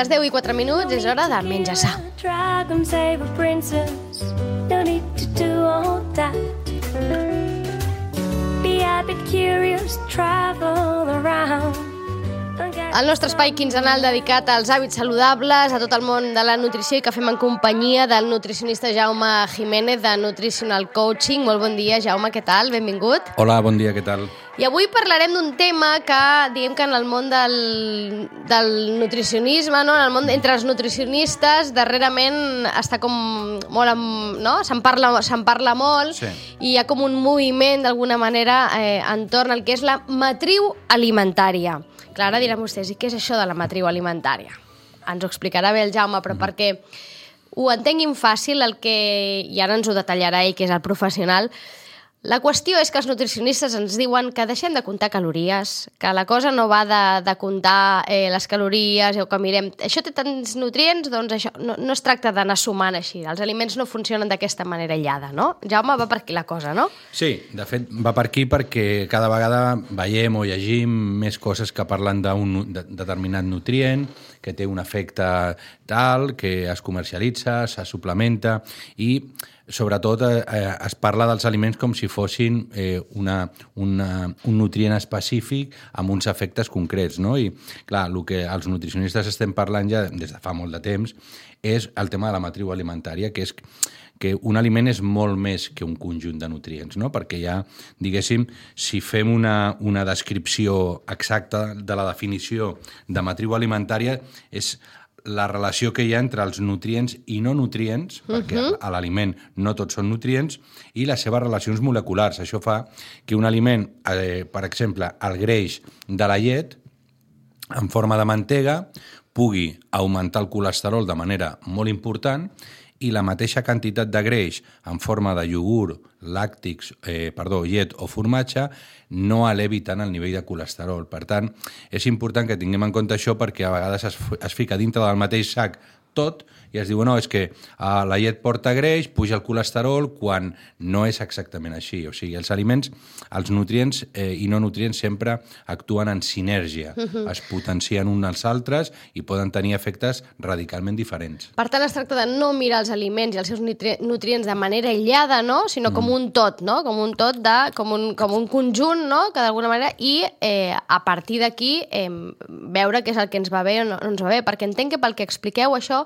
Les 10 i 4 minuts és hora de menjar sa. Dragon save a princess, no need to do all that. Be a bit curious, travel El nostre espai quinzenal dedicat als hàbits saludables, a tot el món de la nutrició i que fem en companyia del nutricionista Jaume Jiménez de Nutritional Coaching. Molt bon dia, Jaume, què tal? Benvingut. Hola, bon dia, què tal? I avui parlarem d'un tema que, diguem que en el món del, del nutricionisme, no? en el món entre els nutricionistes, darrerament està com molt... Amb, no? Se'n parla, se'n parla molt Sí. i hi ha com un moviment, d'alguna manera, eh, entorn al que és la matriu alimentària. Clar, ara diran vostès, i què és això de la matriu alimentària? Ens ho explicarà bé el Jaume, però perquè ho entenguin fàcil, el que, i ara ens ho detallarà ell, que és el professional, la qüestió és que els nutricionistes ens diuen que deixem de comptar calories, que la cosa no va de, de comptar eh, les calories o que mirem, això té tants nutrients, doncs això no, no es tracta d'anar sumant així. Els aliments no funcionen d'aquesta manera aïllada, no? Jaume, va per aquí la cosa, no? Sí, de fet, va per aquí perquè cada vegada veiem o llegim més coses que parlen d'un de, determinat nutrient, que té un efecte tal, que es comercialitza, se suplementa i sobretot eh, eh, es parla dels aliments com si fossin eh, una, una, un nutrient específic amb uns efectes concrets, no? I, clar, el que els nutricionistes estem parlant ja des de fa molt de temps és el tema de la matriu alimentària, que és que un aliment és molt més que un conjunt de nutrients, no? perquè ja, diguéssim, si fem una, una descripció exacta de la definició de matriu alimentària, és la relació que hi ha entre els nutrients i no nutrients, perquè a l'aliment no tots són nutrients, i les seves relacions moleculars. Això fa que un aliment, eh, per exemple, el greix de la llet, en forma de mantega, pugui augmentar el colesterol de manera molt important i la mateixa quantitat de greix en forma de iogurt, làctics, eh, perdó, llet o formatge no elevi tant el nivell de colesterol. Per tant, és important que tinguem en compte això perquè a vegades es, es fica dintre del mateix sac tot i es diu, no, és que uh, la llet porta greix, puja el colesterol, quan no és exactament així. O sigui, els aliments, els nutrients eh, i no nutrients sempre actuen en sinergia, es potencien uns als altres i poden tenir efectes radicalment diferents. Per tant, es tracta de no mirar els aliments i els seus nutri nutrients de manera aïllada, no? sinó com un tot, no? com un tot, de, com, un, com un conjunt, no? que d'alguna manera, i eh, a partir d'aquí eh, veure què és el que ens va bé o no, no ens va bé, perquè entenc que pel que expliqueu això,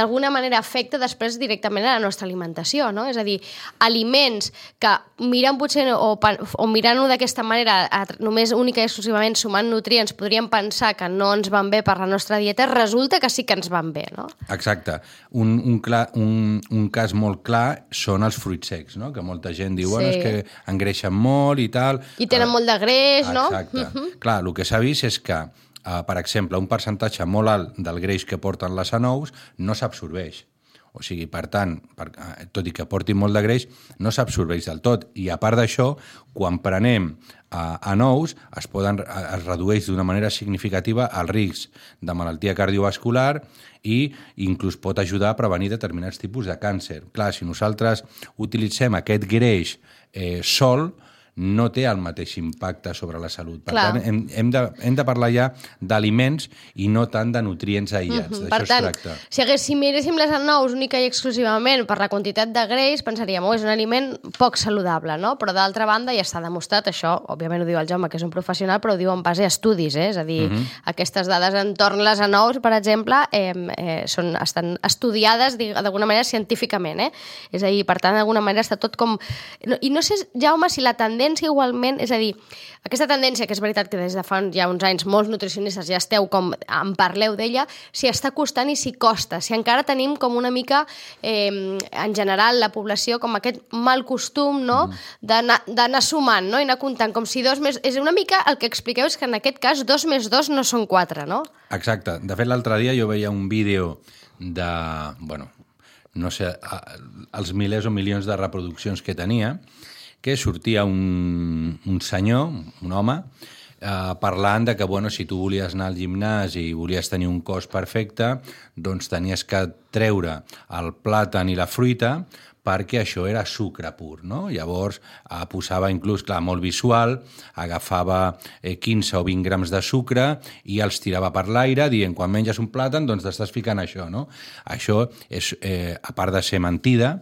d'alguna manera afecta després directament a la nostra alimentació, no? És a dir, aliments que mirant potser o, o mirant-ho d'aquesta manera, a, només única i exclusivament sumant nutrients, podríem pensar que no ens van bé per la nostra dieta, resulta que sí que ens van bé, no? Exacte. Un, un, clar, un, un cas molt clar són els fruits secs, no? que molta gent diu bueno, Sí. és que engreixen molt i tal. I tenen Ah, molt de greix, no? Exacte. Clar, el que s'ha vist és que, uh, per exemple, un percentatge molt alt del greix que porten les anous no s'absorbeix. O sigui, per tant, per, eh, tot i que portin molt de greix, no s'absorbeix del tot. I a part d'això, quan prenem a, a nous, es, poden, es redueix d'una manera significativa el risc de malaltia cardiovascular i inclús pot ajudar a prevenir determinats tipus de càncer. Clar, si nosaltres utilitzem aquest greix eh, sol, no té el mateix impacte sobre la salut. Per Clar. tant, hem, hem, de, hem de parlar ja d'aliments i no tant de nutrients aïllats. Mhm. Per D'això tant, es tracta. si, hagués, si miréssim les anous única i exclusivament per la quantitat de greix, pensaríem, oh, és un aliment poc saludable, no? Però d'altra banda ja està demostrat, això, òbviament ho diu el Jaume, que és un professional, però ho diu en base a estudis, eh? és a dir, Mhm. aquestes dades entorn les anous, per exemple, eh, eh, són, estan estudiades d'alguna manera científicament, eh? És a dir, per tant, d'alguna manera està tot com... No, I no sé, Jaume, si la tendència tendència igualment, és a dir, aquesta tendència, que és veritat que des de fa ja uns anys molts nutricionistes ja esteu com, en parleu d'ella, si està costant i si costa, si encara tenim com una mica, eh, en general, la població com aquest mal costum, no?, mm. d'anar sumant, no?, i anar comptant, com si dos més... És una mica el que expliqueu és que en aquest cas dos més dos no són quatre, no? Exacte. De fet, l'altre dia jo veia un vídeo de... Bueno, no sé, els milers o milions de reproduccions que tenia, que sortia un, un senyor, un home, eh, parlant de que bueno, si tu volies anar al gimnàs i volies tenir un cos perfecte, doncs tenies que treure el plàtan i la fruita perquè això era sucre pur, no? Llavors eh, posava inclús, clar, molt visual, agafava eh, 15 o 20 grams de sucre i els tirava per l'aire dient, quan menges un plàtan, doncs t'estàs ficant això, no? Això, és, eh, a part de ser mentida,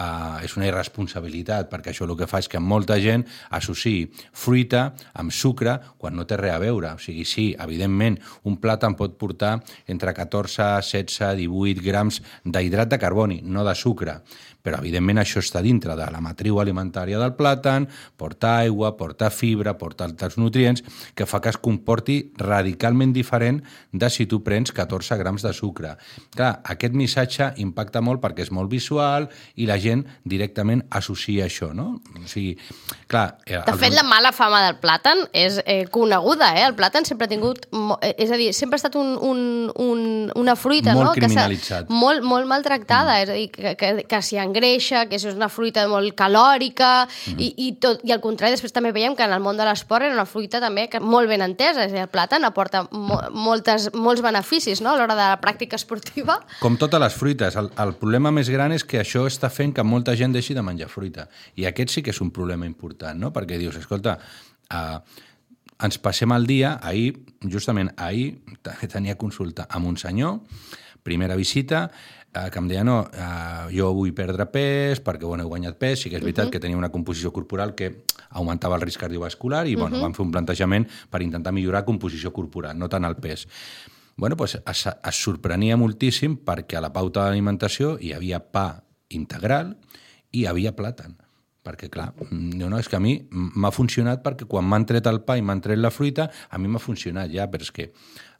Uh, és una irresponsabilitat, perquè això el que fa és que molta gent associï fruita amb sucre quan no té res a veure. O sigui, sí, evidentment, un plàtan pot portar entre 14, 16, 18 grams d'hidrat de carboni, no de sucre. Però, evidentment, això està dintre de la matriu alimentària del plàtan, porta aigua, porta fibra, porta altres nutrients, que fa que es comporti radicalment diferent de si tu prens 14 grams de sucre. Clar, aquest missatge impacta molt perquè és molt visual i la gent directament associa això, no? O sigui, clar... eh, De els- fet, la mala fama del plàtan és eh, coneguda, eh? El plàtan sempre ha tingut... eh, És a dir, sempre ha estat un, un, un, una fruita, Molt no? Que s'ha- criminalitzat. molt, molt maltractada, mm. és a dir, que, que, que s'hi engreixa, que és una fruita molt calòrica, mm. i, i, tot, i al contrari, després també veiem que en el món de l'esport era una fruita també que molt ben entesa, és a dir, el plàtan aporta mo moltes, molts beneficis no? a l'hora de la pràctica esportiva. Com totes les fruites, el, el problema més gran és que això està fent que molta gent deixi de menjar fruita. I aquest sí que és un problema important, no? Perquè dius, escolta, uh, ens passem el dia, ahir, justament ahir, te- tenia consulta amb un senyor, primera visita, eh, que em deia, no, eh, jo vull perdre pes perquè bueno, he guanyat pes, sí que és veritat uh -huh. que tenia una composició corporal que augmentava el risc cardiovascular i bueno, uh -huh. vam fer un plantejament per intentar millorar composició corporal, no tant el pes. Bueno, doncs es, es sorprenia moltíssim perquè a la pauta d'alimentació hi havia pa integral i hi havia plàtan. Perquè, clar, diu, no, és que a mi m'ha funcionat perquè quan m'han tret el pa i m'han tret la fruita, a mi m'ha funcionat ja, però és que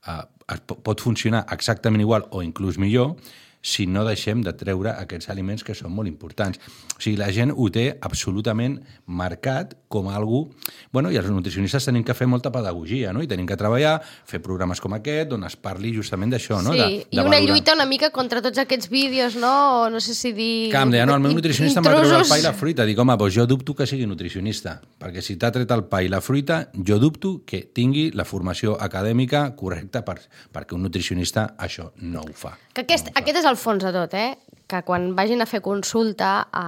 uh, po- pot funcionar exactament igual o inclús millor si no deixem de treure aquests aliments que són molt importants. O sigui, la gent ho té absolutament marcat com a algú... Bueno, i els nutricionistes tenim que fer molta pedagogia, no? I tenim que treballar, fer programes com aquest, on es parli justament d'això, no? sí, De, i de una valorar. lluita una mica contra tots aquests vídeos, no? O no sé si dir... Que em deia, no, el meu nutricionista m'ha tret el pa i la fruita. Dic, home, doncs jo dubto que sigui nutricionista, perquè si t'ha tret el pa i la fruita, jo dubto que tingui la formació acadèmica correcta per, perquè un nutricionista això no ho fa. Que aquest, aquest és el fons de tot, eh? que quan vagin a fer consulta a,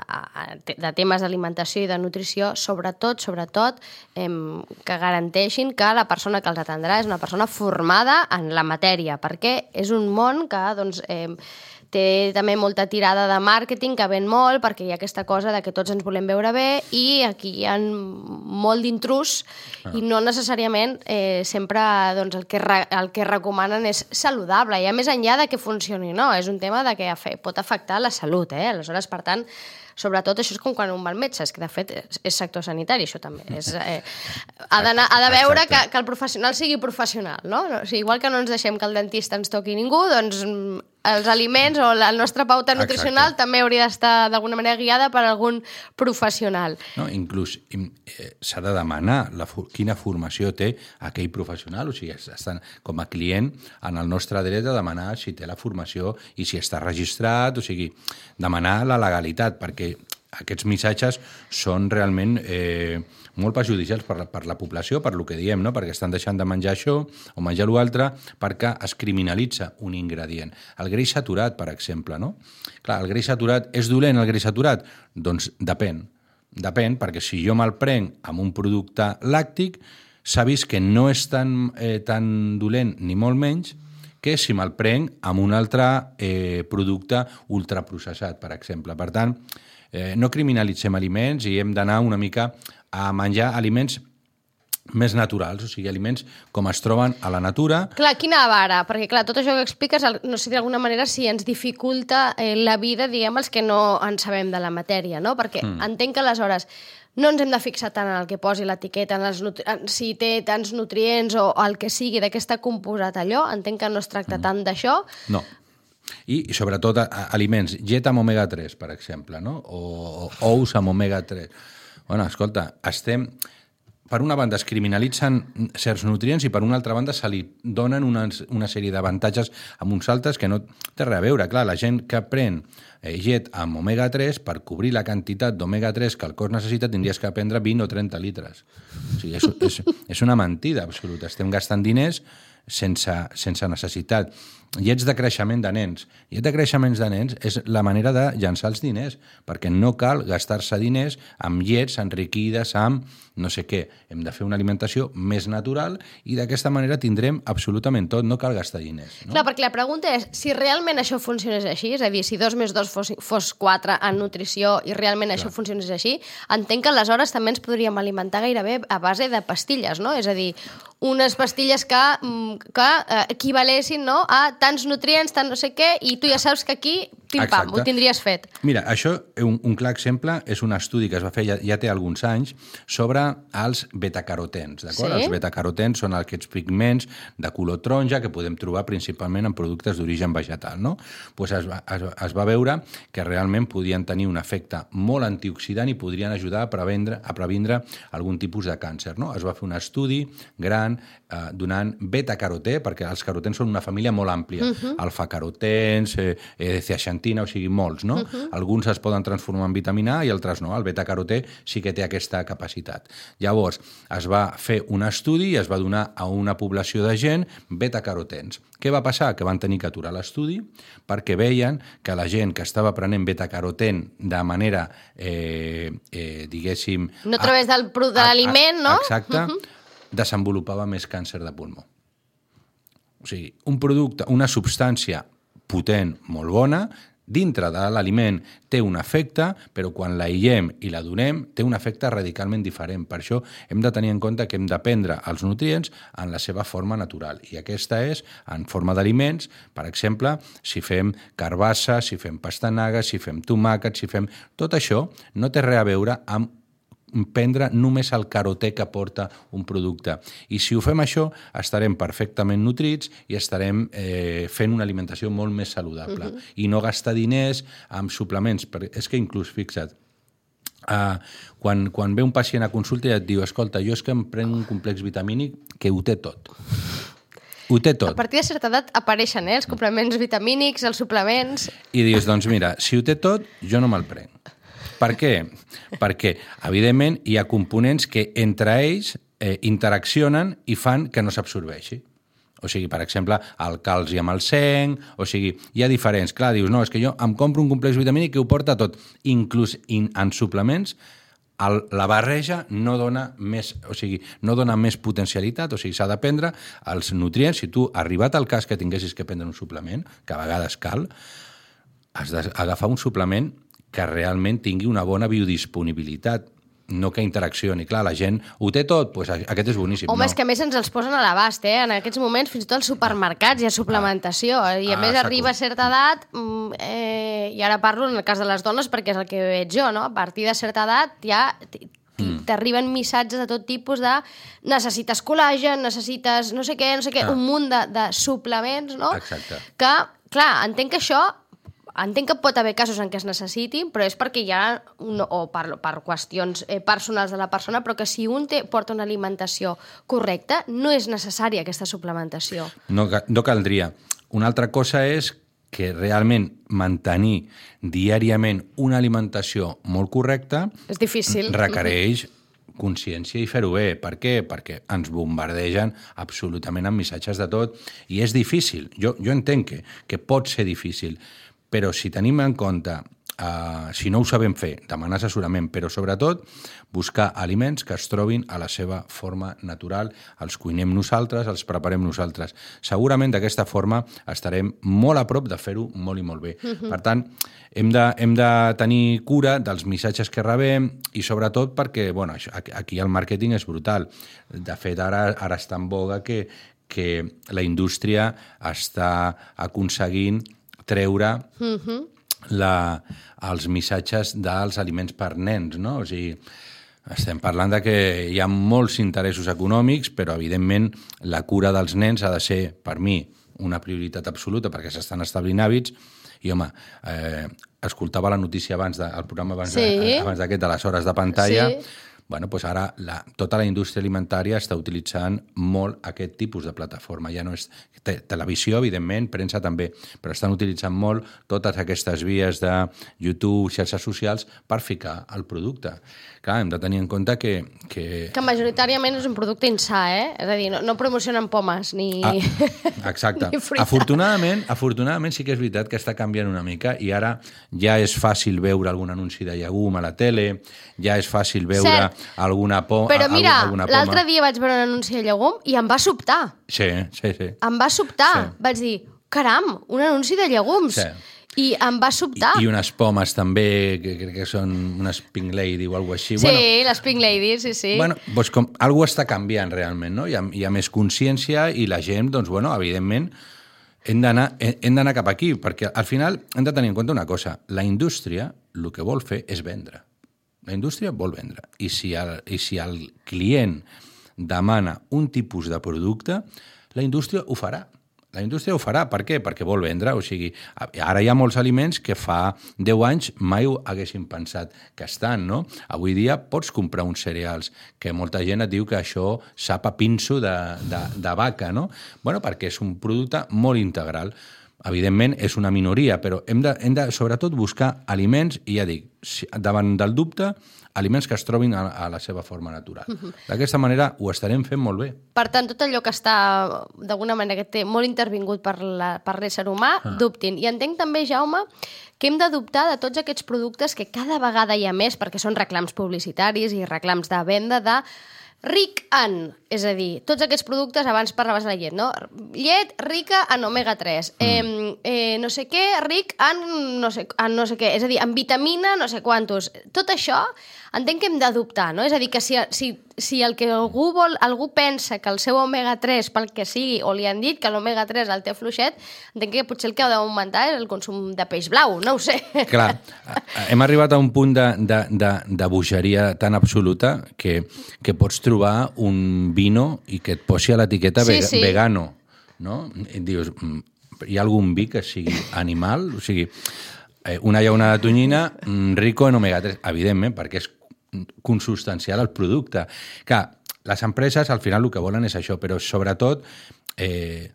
a, de temes d'alimentació i de nutrició, sobretot, sobretot, em, que garanteixin que la persona que els atendrà és una persona formada en la matèria, perquè és un món que doncs, em, té també molta tirada de màrqueting que ven molt perquè hi ha aquesta cosa de que tots ens volem veure bé i aquí hi ha molt d'intrus Ah. i no necessàriament eh, sempre doncs, el, que el que recomanen és saludable i a més enllà de que funcioni no, és un tema de que pot afectar la salut eh? aleshores per tant sobretot això és com quan un va al metge, és que de fet és, és sector sanitari, això també. És, eh, ha, ha de veure que, Exacte. que el professional sigui professional, no? O sigui, igual que no ens deixem que el dentista ens toqui ningú, doncs mm, els aliments o la, nostra pauta Exacte. nutricional també hauria d'estar d'alguna manera guiada per algun professional. No? Inclús eh, s'ha de demanar la, quina formació té aquell professional, o sigui, es- estan com a client en el nostre dret de demanar si té la formació i si està registrat, o sigui, demanar la legalitat, perquè aquests missatges són realment eh, molt perjudicials per per la població, per lo que diem, no? perquè estan deixant de menjar això o menjar l'altre perquè es criminalitza un ingredient. El greix saturat, per exemple, no? Clar, el greix saturat és dolent, el greix saturat? Doncs depèn. Depèn, perquè si jo me'l prenc amb un producte làctic, s'ha vist que no és tan, eh, tan dolent ni molt menys que si me'l prenc amb un altre eh, producte ultraprocessat, per exemple. Per tant, eh, no criminalitzem aliments i hem d'anar una mica a menjar aliments més naturals, o sigui, aliments com es troben a la natura, Clar, quina vara? Perquè, clar, tot això que expliques, no sé, d'alguna manera, si ens dificulta eh, la vida, diguem, els que no en sabem de la matèria, no? Perquè mm. entenc que, aleshores, no ens hem de fixar tant en el que posi l'etiqueta, en, els en si té tants nutrients o el que sigui, de què està composat allò. Entenc que no es tracta Mm. tant d'això. No. I, i sobretot aliments, llet amb omega-3, per exemple, no? o, o ous amb omega-3. Bueno, escolta, estem... Per una banda es criminalitzen certs nutrients i per una altra banda se li donen una, una sèrie d'avantatges amb uns altres que no té res a veure. Clar, la gent que pren eh, llet amb omega-3, per cobrir la quantitat d'omega-3 que el cos necessita, tindries que prendre 20 o 30 litres. O sigui, és, és, és una mentida absoluta. Estem gastant diners sense, sense necessitat. Llets de creixement de nens. Llet de creixements de nens és la manera de llançar els diners, perquè no cal gastar-se diners amb llets enriquides amb no sé què. Hem de fer una alimentació més natural i d'aquesta manera tindrem absolutament tot, no cal gastar diners. No? Clar, perquè la pregunta és si realment això funcionés així, és a dir, si dos més dos fos, fos quatre en nutrició i realment això funcionés així, entenc que aleshores també ens podríem alimentar gairebé a base de pastilles, no? És a dir, unes pastilles que, mm, que eh, equivalessin no? a tants nutrients, tant no sé què, i tu ja saps que aquí, pim-pam, ho tindries fet. Mira, això, un, un clar exemple, és un estudi que es va fer ja, ja té alguns anys sobre els betacarotens, d'acord? Sí. Els betacarotens són aquests pigments de color taronja que podem trobar principalment en productes d'origen vegetal, no? Pues es, va, es, es va veure que realment podien tenir un efecte molt antioxidant i podrien ajudar a prevendre, a previndre algun tipus de càncer, no? Es va fer un estudi gran eh, donant betacarotè, perquè els carotens són una família molt àmplia. Uh -huh. Alfa-carotens, eh, eh, zeaxantina, o sigui, molts, no? Uh -huh. Alguns es poden transformar en vitamina A i altres no. El betacarotè sí que té aquesta capacitat. Llavors, es va fer un estudi i es va donar a una població de gent betacarotens. Què va passar? Que van tenir que aturar l'estudi perquè veien que la gent que estava prenent betacaroten de manera, eh, eh, diguéssim... No a través del de l'aliment, no? Exacte, uh -huh. desenvolupava més càncer de pulmó. O sigui, un producte, una substància potent, molt bona, dintre de l'aliment té un efecte, però quan l'aïllem i la donem té un efecte radicalment diferent. Per això hem de tenir en compte que hem de prendre els nutrients en la seva forma natural. I aquesta és en forma d'aliments, per exemple, si fem carbassa, si fem pastanagues, si fem tomàquet, si fem... Tot això no té res a veure amb prendre només el carotè que porta un producte. I si ho fem això, estarem perfectament nutrits i estarem eh, fent una alimentació molt més saludable. Uh -huh. I no gastar diners amb suplements. Perquè és que inclús, fixa't, Uh, quan, quan ve un pacient a consulta i et diu escolta, jo és que em prenc un complex vitamínic que ho té tot. Ho té A tot. partir de certa edat apareixen eh, els complements vitamínics, els suplements... I dius, doncs mira, si ho té tot, jo no me'l prenc. Per què? Perquè, evidentment, hi ha components que entre ells eh, interaccionen i fan que no s'absorbeixi. O sigui, per exemple, el calci amb el senc, o sigui, hi ha diferents. Clar, dius, no, és que jo em compro un complex vitamínic que ho porta tot. Inclús in, en suplements, el, la barreja no dona més, o sigui, no dona més potencialitat, o sigui, s'ha de prendre els nutrients. Si tu, arribat al cas que tinguessis que prendre un suplement, que a vegades cal, has d'agafar un suplement que realment tingui una bona biodisponibilitat, no que interaccioni. Clar, la gent ho té tot, doncs aquest és boníssim. Home, no. és que a més ens els posen a l'abast, eh? En aquests moments, fins i tot als supermercats hi ha suplementació. I a Ah, més arriba a certa edat, mm, eh, i ara parlo en el cas de les dones perquè és el que veig jo, no? A partir de certa edat ja Mm. t'arriben missatges de tot tipus de necessites col·lagen, necessites no sé què, no sé què, Ah. un munt de, de suplements, no? Exacte. Que, clar, entenc que això entenc que pot haver casos en què es necessitin, però és perquè hi ha, un, o per, per qüestions eh, personals de la persona, però que si un té, porta una alimentació correcta, no és necessària aquesta suplementació. No, no caldria. Una altra cosa és que realment mantenir diàriament una alimentació molt correcta És difícil. requereix consciència i fer-ho bé. Per què? Perquè ens bombardegen absolutament amb missatges de tot i és difícil. Jo, jo entenc que, que pot ser difícil, però si tenim en compte Uh, si no ho sabem fer, demanar assessorament, però sobretot buscar aliments que es trobin a la seva forma natural, els cuinem nosaltres, els preparem nosaltres. Segurament d'aquesta forma estarem molt a prop de fer-ho molt i molt bé. Uh -huh. Per tant, hem de, hem de tenir cura dels missatges que rebem i sobretot perquè, bueno, això, aquí el màrqueting és brutal. De fet, ara, ara està en boga que, que la indústria està aconseguint treure uh -huh. la, els missatges dels aliments per nens, no? O sigui, Estem parlant de que hi ha molts interessos econòmics, però evidentment la cura dels nens ha de ser, per mi, una prioritat absoluta perquè s'estan establint hàbits i, home, eh, escoltava la notícia abans, de, el programa abans Sí. de- abans d'aquest, de les hores de pantalla, Sí. Bueno, doncs ara la, tota la indústria alimentària està utilitzant molt aquest tipus de plataforma. Ja no és te, televisió, evidentment, premsa també, però estan utilitzant molt totes aquestes vies de YouTube, xarxes socials, per ficar el producte. Clar, hem de tenir en compte que... que Que majoritàriament és un producte insà, eh? És a dir, no, no promocionen pomes ni... Ah, exacte. ni fruita. afortunadament, afortunadament sí que és veritat que està canviant una mica i ara ja és fàcil veure algun anunci de llegum a la tele, ja és fàcil veure Cert. Alguna por... Però mira, l'altre dia vaig veure un anunci de llegum i em va sobtar. Sí, sí, sí. Em va sobtar. Sí. Vaig dir, caram, un anunci de llegums. Sí. I em va sobtar. I, I unes pomes també, que crec que són unes Pink Lady o alguna així. Sí, Bueno, les Pink Ladies, sí, sí. Bueno, doncs com, algú està canviant realment, no? Hi ha, hi ha més consciència i la gent, doncs, bueno, evidentment, hem d'anar cap aquí, perquè al final hem de tenir en compte una cosa. La indústria el que vol fer és vendre. La indústria vol vendre. I si el, i si el client demana un tipus de producte, la indústria ho farà. La indústria ho farà. Per què? Perquè vol vendre. O sigui, ara hi ha molts aliments que fa 10 anys mai ho haguessin pensat que estan, no? Avui dia pots comprar uns cereals que molta gent et diu que això sap a pinso de, de, de vaca, no? bueno, perquè és un producte molt integral. Evidentment, és una minoria, però hem de, hem de sobretot buscar aliments, i ja dic, davant del dubte, aliments que es trobin a, a la seva forma natural. D'aquesta manera ho estarem fent molt bé. Per tant, tot allò que està, d'alguna manera, que té molt intervingut per la- per l'ésser humà, ah. dubtin. I entenc també, Jaume, que hem de dubtar de tots aquests productes que cada vegada hi ha més, perquè són reclams publicitaris i reclams de venda de ric en, és a dir, tots aquests productes, abans parlaves de la llet, no? Llet rica en omega-3, mm. eh, eh, no sé què, ric en no sé, en no sé què, és a dir, en vitamina no sé quantos. Tot això entenc que hem d'adoptar, no? És a dir, que si, si, si el que algú vol, algú pensa que el seu omega-3, pel que sigui, o li han dit que l'omega-3 el té fluixet, entenc que potser el que ha d'augmentar és el consum de peix blau, no ho sé. Clar, hem arribat a un punt de, de, de, de bogeria tan absoluta que, que pots trobar un vino i que et posi a l'etiqueta Sí, sí. vegano, no? I dius, mm, hi ha algun vi que sigui animal? O sigui, eh, una llauna de tonyina mm, rico en omega-3, evidentment, perquè és consubstancial al producte. Clar, les empreses al final el que volen és això, però sobretot eh,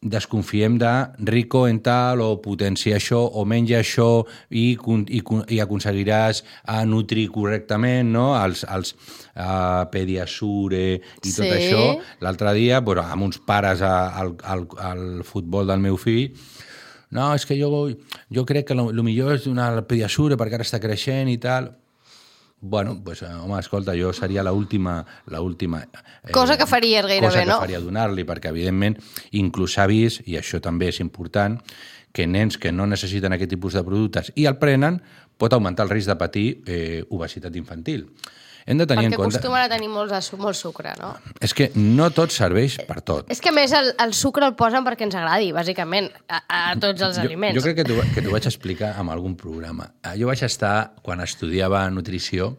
desconfiem de rico en tal o potencia això o menja això i, i, i aconseguiràs a nutrir correctament no? els, els uh, Pediasure i tot Sí. això. L'altre dia, bueno, amb uns pares a- al, al, al futbol del meu fill, no, és que jo, jo crec que el millor és donar el Pediasure perquè ara està creixent i tal. Bueno, pues, eh, home, escolta, jo seria l'última... l'última eh, Cosa que faries gairebé, cosa que no? faria donar-li, perquè, evidentment, inclús s'ha vist, i això també és important, que nens que no necessiten aquest tipus de productes i el prenen, pot augmentar el risc de patir eh, obesitat infantil. Hem de tenir Perquè en compte... acostumen a tenir molt, de, su- molt sucre, no? És que no tot serveix per tot. És que a més el, el sucre el posen perquè ens agradi, bàsicament, a, a tots els aliments. Jo, jo crec que t'ho vaig explicar en algun programa. Eh, Jo vaig estar, quan estudiava nutrició,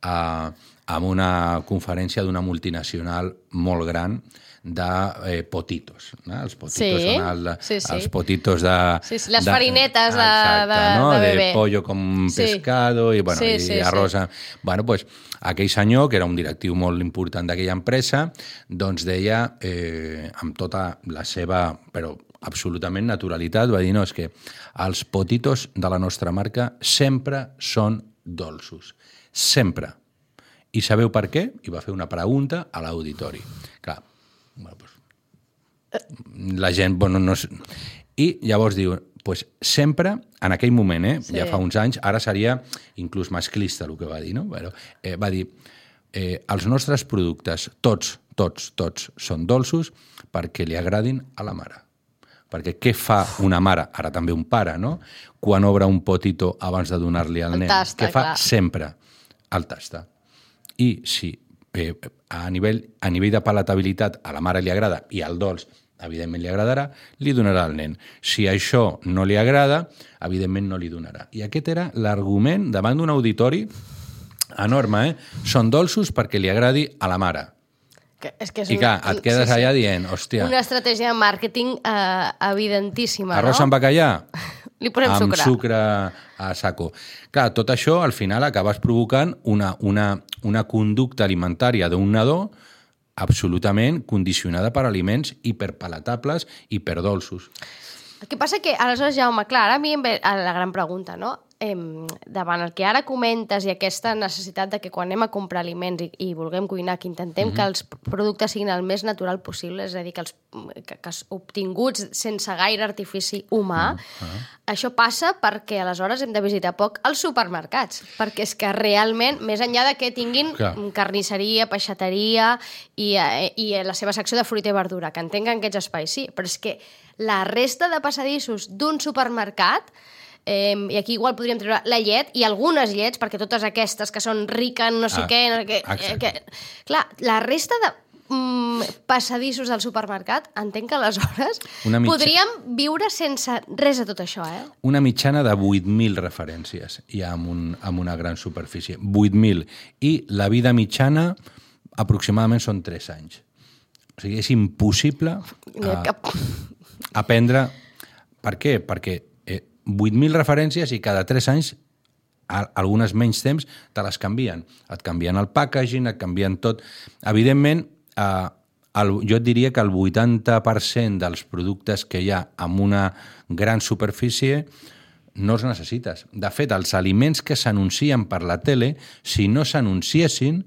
eh, en una conferència d'una multinacional molt gran de eh, potitos. No? Els potitos Sí, són el, sí, sí. els potitos de... Sí, sí, les farinetes de- Exacte, de- no? de bebè. pollo con Sí. pescado i, bueno, Sí, i sí, sí. arròs. Bueno, pues, aquell senyor, que era un directiu molt important d'aquella empresa, doncs deia, eh, amb tota la seva, però absolutament naturalitat, va dir, no, és que els potitos de la nostra marca sempre són dolços. Sempre. I sabeu per què? I va fer una pregunta a l'auditori. Clar, bueno, pues, la gent, bueno, no... és- I llavors diu, pues sempre, en aquell moment, eh, Sí. ja fa uns anys, ara seria inclús masclista el que va dir, no? Bueno, eh, va dir, eh, els nostres productes, tots, tots, tots, són dolços perquè li agradin a la mare. Perquè què fa una mare, ara també un pare, no? Quan obre un potito abans de donar-li al El nen? tasta, què fa clar. sempre? El tasta. I si eh, a, nivell, a nivell de palatabilitat a la mare li agrada i al dolç evidentment li agradarà, li donarà al nen. Si això no li agrada, evidentment no li donarà. I aquest era l'argument davant d'un auditori enorme, eh? Són dolços perquè li agradi a la mare. Que, és que és I clar, et quedes sí, sí. allà dient, hòstia, Una estratègia de màrqueting eh, evidentíssima, arròs no? amb bacallà? Li posem amb sucre. sucre a saco. Clar, tot això al final acabes provocant una, una, una conducta alimentària d'un nadó absolutament condicionada per aliments hiperpalatables, hiperdolços. El que passa que, aleshores, Jaume, clar, ara a mi em ve la gran pregunta, no? Em, davant el que ara comentes i aquesta necessitat de que quan anem a comprar aliments i, i vulguem cuinar, que intentem mm -hmm. que els productes siguin el més natural possible, és a dir, que els que, que els obtinguts sense gaire artifici humà, mm -hmm. això passa perquè aleshores hem de visitar poc els supermercats, perquè és que realment, més enllà de que tinguin Clar. carnisseria, peixateria i, eh, i la seva secció de fruita i verdura, que entenc que en aquests espais sí, però és que la resta de passadissos d'un supermercat Eh, I aquí igual podríem treure la llet i algunes llets, perquè totes aquestes que són riques, no sé Ah, què... No sé què eh, exacte. que, clar, la resta de mm, passadissos del supermercat, entenc que aleshores Una mitja- podríem viure sense res de tot això, eh? Una mitjana de 8.000 referències hi ha amb, un, amb una gran superfície. 8.000. I la vida mitjana aproximadament són 3 anys. O sigui, és impossible Ni eh, cap... aprendre... Per què? Perquè 8.000 referències i cada 3 anys algunes menys temps te les canvien. Et canvien el packaging, et canvien tot. Evidentment, eh, el, jo et diria que el 80% dels productes que hi ha amb una gran superfície no els necessites. De fet, els aliments que s'anuncien per la tele, si no s'anunciessin,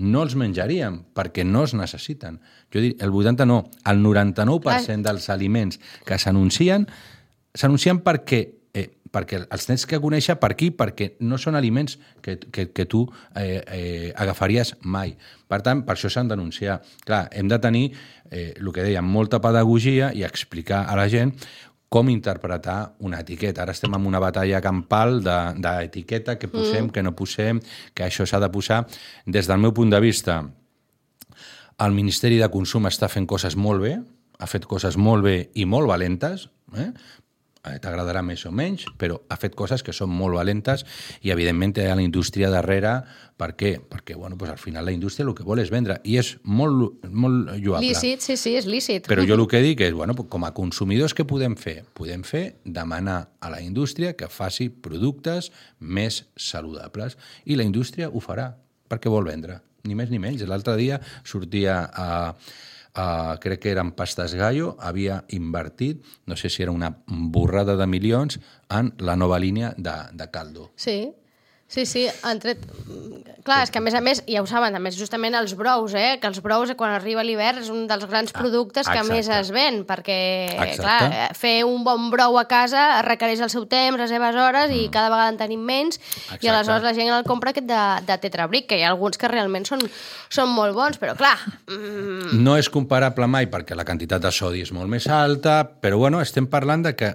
no els menjaríem, perquè no es necessiten. Jo diria, el 80 no, el 99% dels aliments que s'anuncien s'anuncien perquè, eh, perquè els tens que conèixer per aquí, perquè no són aliments que, que, que tu eh, eh, agafaries mai. Per tant, per això s'han d'anunciar. Clar, hem de tenir, eh, el que dèiem, molta pedagogia i explicar a la gent com interpretar una etiqueta. Ara estem en una batalla campal de- d'etiqueta, que posem, mm. que no posem, que això s'ha de posar. Des del meu punt de vista, el Ministeri de Consum està fent coses molt bé, ha fet coses molt bé i molt valentes, eh? Eh, t'agradarà més o menys, però ha fet coses que són molt valentes i, evidentment, té la indústria darrere. Per què? Perquè, bueno, pues, al final la indústria el que vol és vendre i és molt, molt lloable. Lícit, sí, sí, és lícit. Però jo el que dic és, bueno, com a consumidors, què podem fer? Podem fer demanar a la indústria que faci productes més saludables. I la indústria ho farà, perquè vol vendre, ni més ni menys. L'altre dia sortia a, a, crec que eren Pastes Gallo, havia invertit, no sé si era una borrada de milions, en la nova línia de, de caldo. Sí, sí, sí, han tret... Clar, és que a més a més, ja ho saben, a més justament els brous, eh? que els brous quan arriba l'hivern és un dels grans productes que Ah, exacte. més es ven, perquè Exacte. clar, fer un bon brou a casa requereix el seu temps, les seves hores, i cada vegada en tenim menys, i Mm. Exacte. aleshores la gent el compra aquest de, de tetrabric, que hi ha alguns que realment són, són molt bons, però clar, mm, No és comparable mai perquè la quantitat de sodi és molt més alta, però bueno, estem parlant de que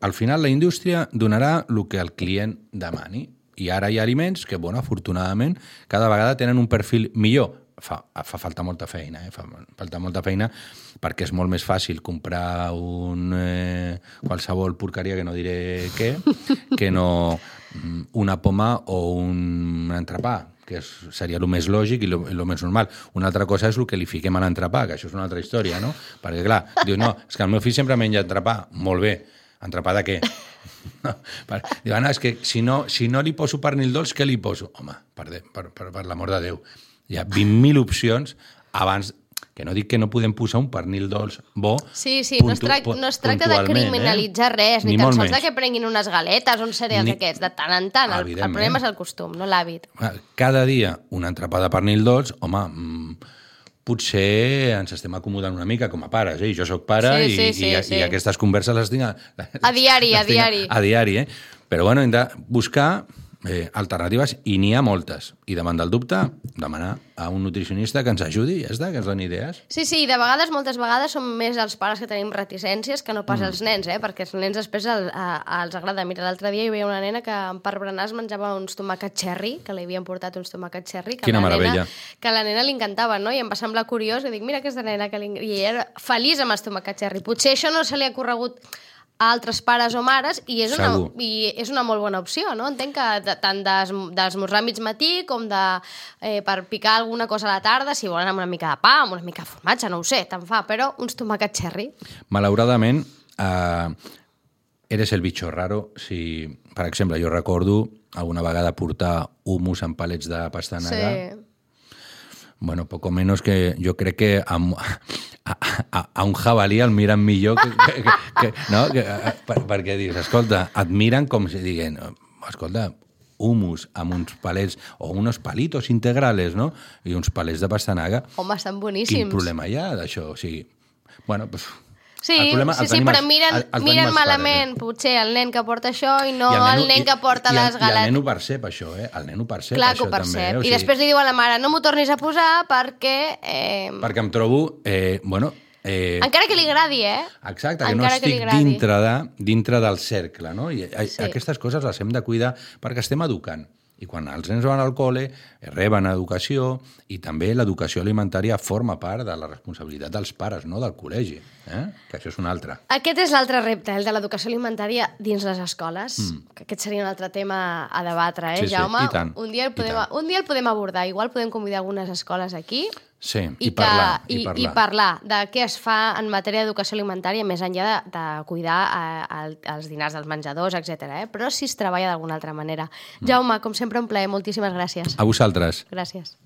al final la indústria donarà el que el client demani. I ara hi ha aliments que, bueno, afortunadament, cada vegada tenen un perfil millor. Fa, fa falta molta feina, eh? fa falta molta feina perquè és molt més fàcil comprar un, eh, qualsevol porqueria, que no diré què, que no mm, una poma o un entrepà que és, seria el més lògic i el més normal. Una altra cosa és el que li fiquem a l'entrepà, que això és una altra història, no? Perquè, clar, diu, no, és que el meu fill sempre menja entrepà. Molt bé. Entrepà de què? No, per, diu, no, és que si no, si no li poso pernil dolç, què li poso? Home, per, per, per, per l'amor de Déu. Hi ha 20.000 opcions abans que no dic que no podem posar un pernil dolç bo Sí, sí, no es, trac pu- no es tracta de puntualment, criminalitzar eh? res, ni, Ni tan sols de que prenguin unes galetes o uns cereals Ni- d'aquests, de tant en tant. El, el problema és el costum, no l'hàbit. Cada dia un entrepà de pernil dolç, home, mm, potser ens estem acomodant una mica com a pares, eh? Jo sóc pare Sí, i, sí, sí, i, sí. i aquestes converses les tinc a, A diari, les a diari. A diari, eh? Però bueno, hem de buscar eh, alternatives i n'hi ha moltes. I davant del dubte, demanar a un nutricionista que ens ajudi, ja està, que ens doni idees. Sí, sí, de vegades, moltes vegades, som més els pares que tenim reticències que no pas Mm. els nens, eh? perquè els nens després el, a, els agrada. Mira, l'altre dia hi havia una nena que en per berenar es menjava uns tomàquets cherry, que li havien portat uns tomàquets cherry, que Quina la meravella. Nena, que a la nena li encantava, no? I em va semblar curiós, i dic, mira aquesta nena que li... I era feliç amb els tomàquets cherry. Potser això no se li ha corregut a altres pares o mares i és, una, Segur. i és una molt bona opció, no? Entenc que de, tant d'es- d'esmorzar mig matí com de, eh, per picar alguna cosa a la tarda, si volen amb una mica de pa, amb una mica de formatge, no ho sé, tant fa, però uns tomàquets cherry. Malauradament, eh, eres el bicho raro si, per exemple, jo recordo alguna vegada portar humus amb palets de pastanaga. Sí. Bueno, poco menos que jo crec que a, a, a, a un jabalí el miren millor que, que, que, que, no? que, per, perquè dius, escolta, et miren com si diguen, escolta, humus amb uns palets o unos palitos integrales, no? I uns palets de pastanaga. Home, estan Quin boníssims. problema hi ha d'això? O sigui, bueno, pues, Sí, el problema, sí, el sí, tenim però miren, el- el miren malament, eh? potser el nen que porta això i no I el, nen i- que porta i, les I el galetes. nen ho percep, això, eh? El nen ho percep, Clar que això ho percep. també. Eh? O I després li diu a la mare, no m'ho tornis a posar perquè... Eh, Perquè em trobo, eh, bueno... Eh, encara que li agradi, eh? Exacte, que Encara no que estic agradi. dintre, de, dintre del cercle, no? I sí. Sí. aquestes coses les hem de cuidar perquè estem educant. I quan els nens van al col·le, eh, reben educació i també l'educació alimentària forma part de la responsabilitat dels pares, no del col·legi, eh? que això és un altre. Aquest és l'altre repte, el de l'educació alimentària dins les escoles. Mm. Que aquest seria un altre tema a debatre, eh, Sí, sí, Jaume? Un dia, el podem, un dia el podem abordar. Igual podem convidar algunes escoles aquí Sí, i, i, parlar, que, i, i, parlar. i parlar de què es fa en matèria d'educació alimentària més enllà de, de cuidar eh, el, els dinars dels menjadors, etc. Eh? Però si es treballa d'alguna altra manera. Mm. Jaume, com sempre, un plaer. Moltíssimes gràcies. A vosaltres. Gràcies.